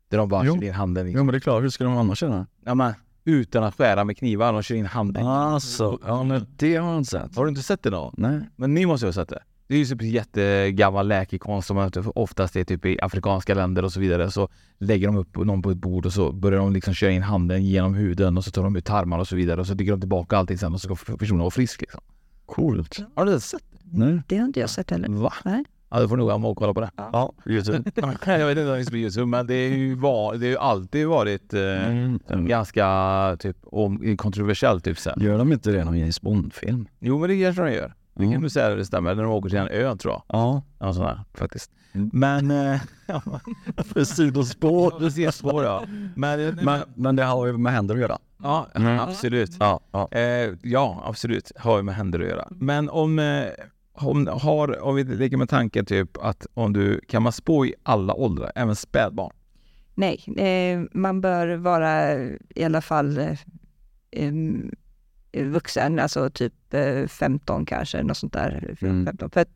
Där de bara Jo. kör in handen Jo liksom. men det är klart, hur ska de annars göra? Ja, men, utan att skära med knivar, de kör in handen. Alltså, ja det har jag inte sett. Har du inte sett det då? Nej. Men ni måste ju ha sett det. Det är ju typ jättegammal läkekonst som oftast är typ i afrikanska länder och så vidare. Så lägger de upp någon på ett bord och så börjar de liksom köra in handen genom huden och så tar de ut tarmar och så vidare och så lägger de tillbaka allting sen och så ska personen vara frisk liksom. Coolt. Har du inte sett det? Nej. Det har inte jag sett heller. Va? Nej. Ja, då får du nog vara och kolla på det. Ja, Youtube. jag vet inte om det på Youtube men det, är ju var, det har ju alltid varit eh, Mm. ganska typ om, kontroversiellt typ så här. Gör de inte det i någon James Bond-film? Jo men det kanske de gör. Det kan du säga det stämmer. När de åker till en ö tror jag. Ja. Ja, sån här faktiskt. Mm. Men... Eh, ja, För sidospår. precis spår ja. Men, men, Men, men det har ju med händer att göra. ja, Mm. absolut. Ja. ja. Eh, ja, absolut. Har ju med händer att göra. Men om, eh, om, har, om vi leker med tanken typ att om du kan man spå i alla åldrar, även spädbarn? Nej, eh, man bör vara i alla fall eh, vuxen, alltså typ eh, 15 kanske, något sånt där. Mm. 15. För att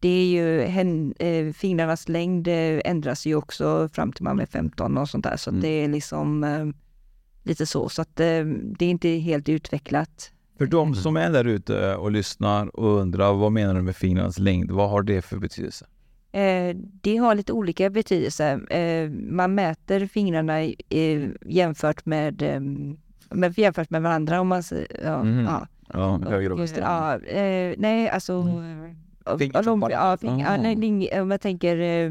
det är ju, hän, eh, fingrarnas längd eh, ändras ju också fram till man är 15 och sånt där. Så Mm. det är liksom eh, lite så. Så att eh, det är inte helt utvecklat. För de Mm. som är där ute och lyssnar och undrar vad menar du med fingrarnas längd? Vad har det för betydelse? Eh, det har lite olika betydelse. Eh, man mäter fingrarna eh, jämfört med, eh, med jämfört med varandra om man säger. Ja, Mhm. ja. Ja, högre upp. Just det, ja, eh, nej, alltså... Mm. lång- Ja, fing, Ah. nej, om jag tänker eh,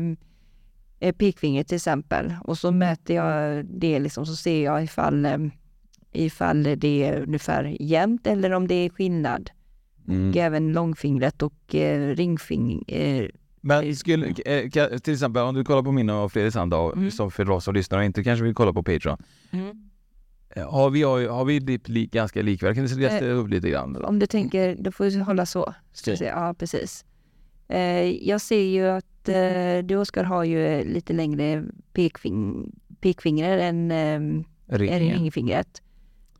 eh, pekfinger till exempel och så mäter jag det liksom så ser jag ifall, eh, ifall det är ungefär jämnt eller om det är skillnad. Mm. Och även långfingret och eh, ringfing, eh, Men skulle, eh, till exempel om du kollar på min och Fredriks hand Mm. som för oss som lyssnar och inte kanske vill kolla på Patreon. Eh, Har vi, har, har vi typ li, ganska likvärdiga? Kan du läsa upp lite grann? Eller? Om du tänker, då får du hålla så. Säga. Ja, precis. Eh, jag ser ju att eh, du Oskar har ju lite längre pekfing, pekfingrar än, eh, ringfingret.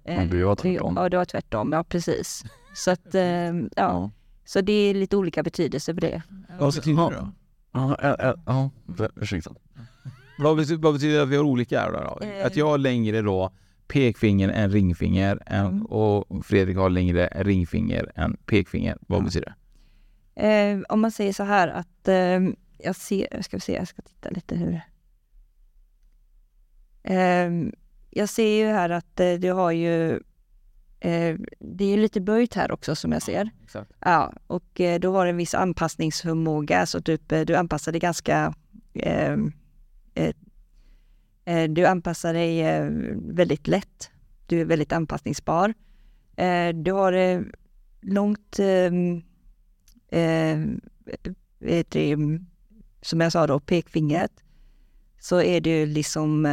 Eh, Ja, du har tvärtom. Ja, du har tvärtom. Ja, precis. Så att, eh, ja. Ja. Så det är lite olika betydelse för det. Vad betyder det då? Ja, ja, ursäkta. Vad betyder, det att vi har olika här då? Eh. Att jag har längre då pekfinger än ringfinger än, Mm. och Fredrik har längre ringfinger än pekfinger. Vad betyder det? Eh, om man säger så här att eh, jag ser, ska vi se, jag ska titta lite hur. Eh, jag ser ju här att eh, du har ju, eh, det är ju lite böjt här också som jag ser. Exakt. Ja, och eh, du har en viss anpassningsförmåga så typ eh, du anpassar dig ganska, eh, eh, eh, du anpassar dig eh, väldigt lätt. Du är väldigt anpassningsbar. Eh, du har eh, långt ehm, eh, du, som jag sa då, pekfingret, så är ju liksom,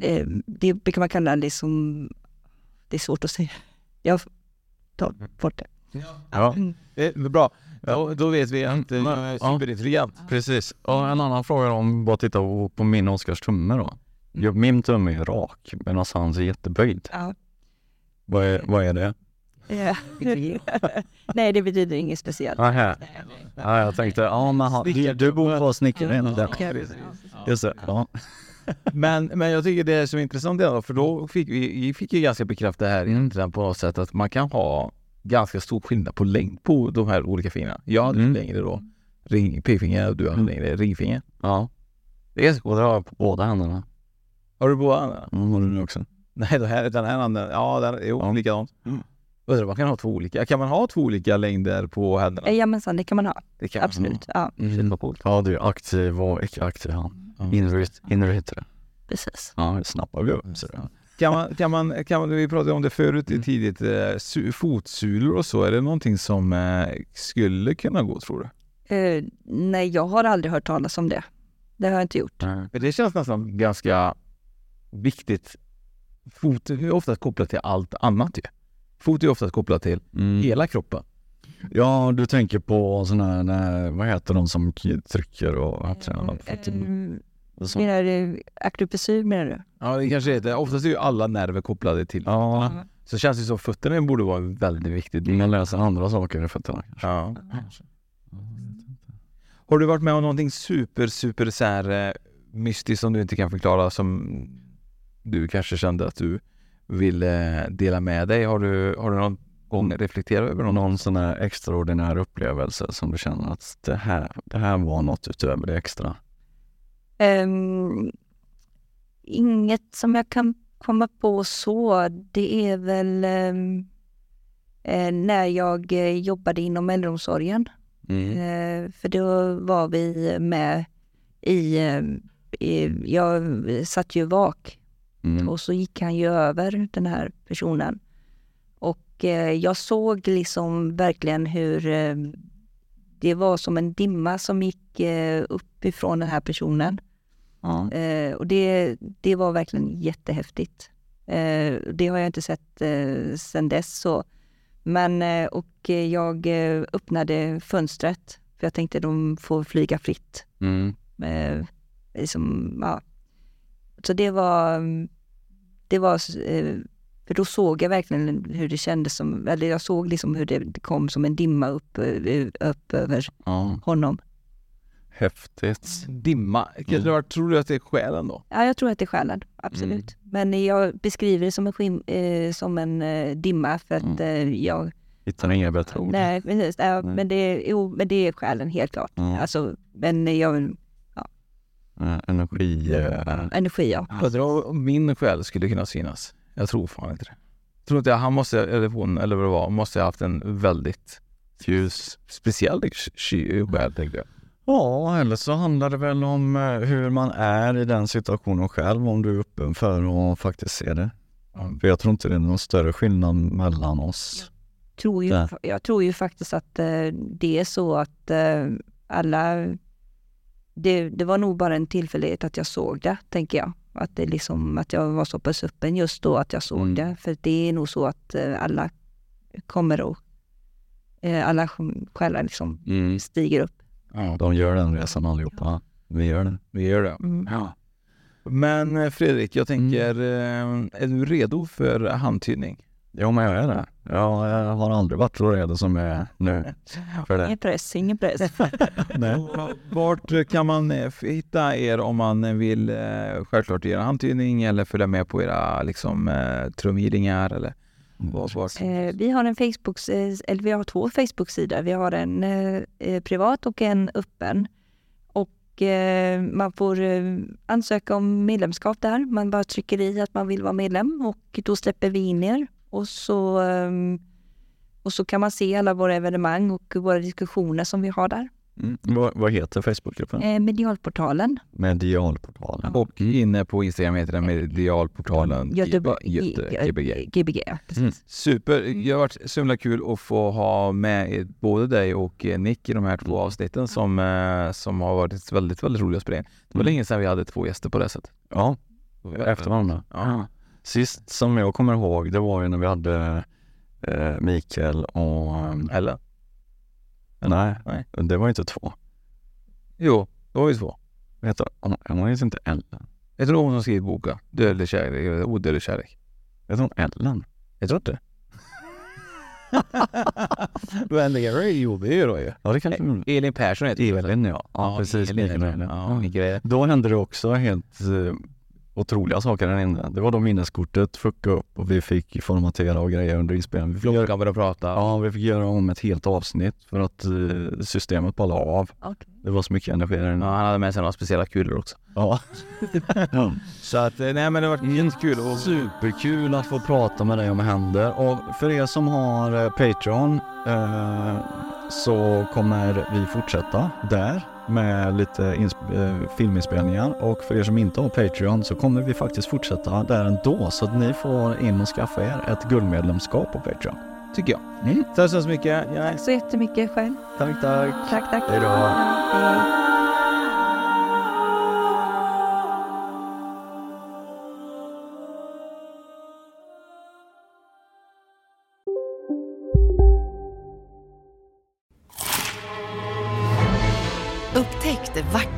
eh, det brukar man kalla liksom, det är svårt att säga. Jag tar bort det. Ja, Mm. Eh, bra, då, då vet vi att eh, Men- jag är ja. superintelligent. precis. Och en annan fråga om bara tittar på, på min och Oskars tumme då. Jo, min tumme är rak medan hans är jätteböjd. Ja. Vad är, vad är det? Ja. Nej, det betyder inget speciellt. Nähä. Ja, jag tänkte, ja men han, du, du borde vara snickare. Ja. Ja. Just det, ja. Men, men jag tycker det är så intressant det då, för då fick vi, vi fick ju ganska bekräfta här egentligen på något sätt att man kan ha ganska stor skillnad på längd på de här olika fingrarna. Jag hade Mm. längre då ring, pekfinger och du hade längre ringfinger. ja. Det är ganska Och det har jag på båda händerna. Har du båda händerna? Mm, har du nu också? Nej, den här, den här handen, ja, den, jo, Ja. likadant. Mm. Undrar, man kan ha två olika. Kan man ha två olika längder på händerna? Jajamensan, det kan man ha. Det kan man. Absolut. Ja, Shit vad coolt. Ja, du är aktiv och icke aktiv hand. Ja. Inre, inre heter det. precis. Ja, det snappar vi upp. Så det. Kan man, kan man, kan man, vi pratade om det förut i tidigt, eh, su- fotsulor och så. Är det någonting som eh, skulle kunna gå tror du? Eh, nej, jag har aldrig hört talas om det. Det har jag inte gjort. För det känns nästan ganska viktigt. Fot är ofta kopplat till allt annat ju. Fot är ofta kopplat till Mm. hela kroppen. Ja, du tänker på sådana här, nej, vad heter de som trycker och upptränar? Eh, menar du akupunktur menar du? Ja, det kanske heter. Oftast är ju alla nerver kopplade till. Ja, Så känns det som fötterna borde vara väldigt viktig del. man läser andra saker i fötterna kanske. Ja. Har du varit med om någonting super, super så här, eh, mystiskt som du inte kan förklara som du kanske kände att du ville dela med dig? Har du, har du någon gång reflekterat över någon? Sån här extraordinär upplevelse som du känner att det här, det här var något utöver det extra? Ehm, inget som jag kan komma på så. Det är väl ehm, eh, när jag eh, jobbade inom äldreomsorgen. Mm. Eh, för då var vi med i, eh, i jag satt ju vak Mm. och så gick han ju över den här personen. Och eh, jag såg liksom verkligen hur eh, det var som en dimma som gick eh, upp ifrån den här personen. Ja. Och det, det var verkligen jättehäftigt. Eh, det har jag inte sett sedan dess. Så. Men, och jag öppnade fönstret för jag tänkte de får flyga fritt. Mm. Liksom, ja. Så det var, det var, för då såg jag verkligen hur det kändes som, eller jag såg liksom hur det kom som en dimma upp, eh, upp över ja. honom. Häftigt. Dimma. Vara- Tror du att det är själen då? Ja, jag tror att det är själen, absolut. Men jag beskriver det som en, skim, eh, som en eh, dimma för att eh, jag... Hittar inga bättre ord. Nej, precis. Ja, Nej. Men, det, är- jo, men det är själen, helt klart. Ja. Alltså, men jag... Eh, energi. eh, Energi, ja. Undrar om min själ skulle kunna synas. Jag tror fan inte det. Tror inte jag, han måste, eller hon, eller vad det var, måste ha haft en väldigt ljus, speciell själ tänkte jag. Ja, eller så handlar det väl om eh, hur man är i den situationen själv, om du är öppen för att faktiskt se det. För jag tror inte det är någon större skillnad mellan oss. Tror ju, jag tror ju faktiskt att eh, det är så att eh, alla... Det, det var nog bara en tillfällighet att jag såg det, tänker jag. Att, det liksom, att jag var så pass öppen just då att jag såg Mm. det. För det är nog så att eh, alla kommer att... Eh, alla själar liksom stiger upp. Ja, De gör den resan allihopa. Vi gör det. vi gör det. Mm. Ja. Men eh, Fredrik, jag tänker, eh, är du redo för handtydning? Jo, men jag är det. Jag, jag har aldrig varit så redo som jag är nu för det. Ingen press, ingen press. Nej. Vart kan man eh, hitta er om man vill eh, självklart göra handtydning eller följa med på era liksom, eh, trumhearingar eller vad, vart? Eh, vi har en Facebook, eller vi har två Facebook-sidor. Vi har en privat och en öppen. Och man får ansöka om medlemskap där. Man bara trycker i att man vill vara medlem och då släpper vi in er. Och så, ehm, och så kan man se alla våra evenemang och våra diskussioner som vi har där. Mm. Vad, vad heter Facebookgruppen? Eh, medialportalen. Medialportalen. Och inne på Instagram heter den Medialportalen Göteborg, Göte, Gbg. Gbg, ja, precis. Mm. Super, det har varit så himla kul att få ha med både dig och eh, Nick i de här två avsnitten som, eh, som har varit väldigt, väldigt roliga att spela in. Det var Mm. länge sedan vi hade två gäster på det sättet. Ja, efter varandra. Ja. Sist som jag kommer ihåg, det var ju när vi hade eh, Mikael och... ehm, Eller? nej, Nej. det var ju inte två. Jo, det var vi två. Heter hon? Hon heter inte Ellen. Jag tror hon som skrivit boken. Dödlig kärlek, odödlig kärlek. Heter hon Ellen? Jag tror inte Då ändrar Jo, det gör jag ju. Ja, det kanske hon Elin Persson heter hon. Elin ja. Ja, precis. Elin, Elin. Ellen. Ja. Då hände det också helt eh, otroliga saker där inne. Det var då minneskortet fuckade upp och vi fick formatera och grejer under inspelningen. Klockan började prata. ja, vi fick göra om ett helt avsnitt för att eh, systemet bara la av. Okej. Det var så mycket energi där Ja, inne. han hade med sig några speciella kulor också. Ja. ja. Så att, eh, nej men det var jättekul. Och Superkul att få prata med dig om händer och för er som har eh, Patreon eh, så kommer vi fortsätta där med lite insp- eh, filminspelningar och för er som inte har Patreon så kommer vi faktiskt fortsätta där ändå så att ni får in och skaffa er ett guldmedlemskap på Patreon. tycker jag. Mm. Tack så hemskt mycket. Ja, Tack så jättemycket själv. Tack, tack. Tack, tack. Hej då.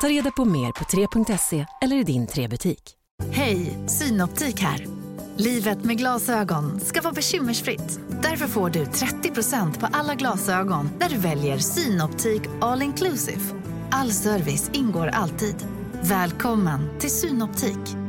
Ta reda på mer på 3.se eller i din 3-butik. Hej, Synoptik här. Livet med glasögon ska vara bekymmersfritt. Därför får du 30% på alla glasögon när du väljer Synoptik All Inclusive. All service ingår alltid. Välkommen till Synoptik.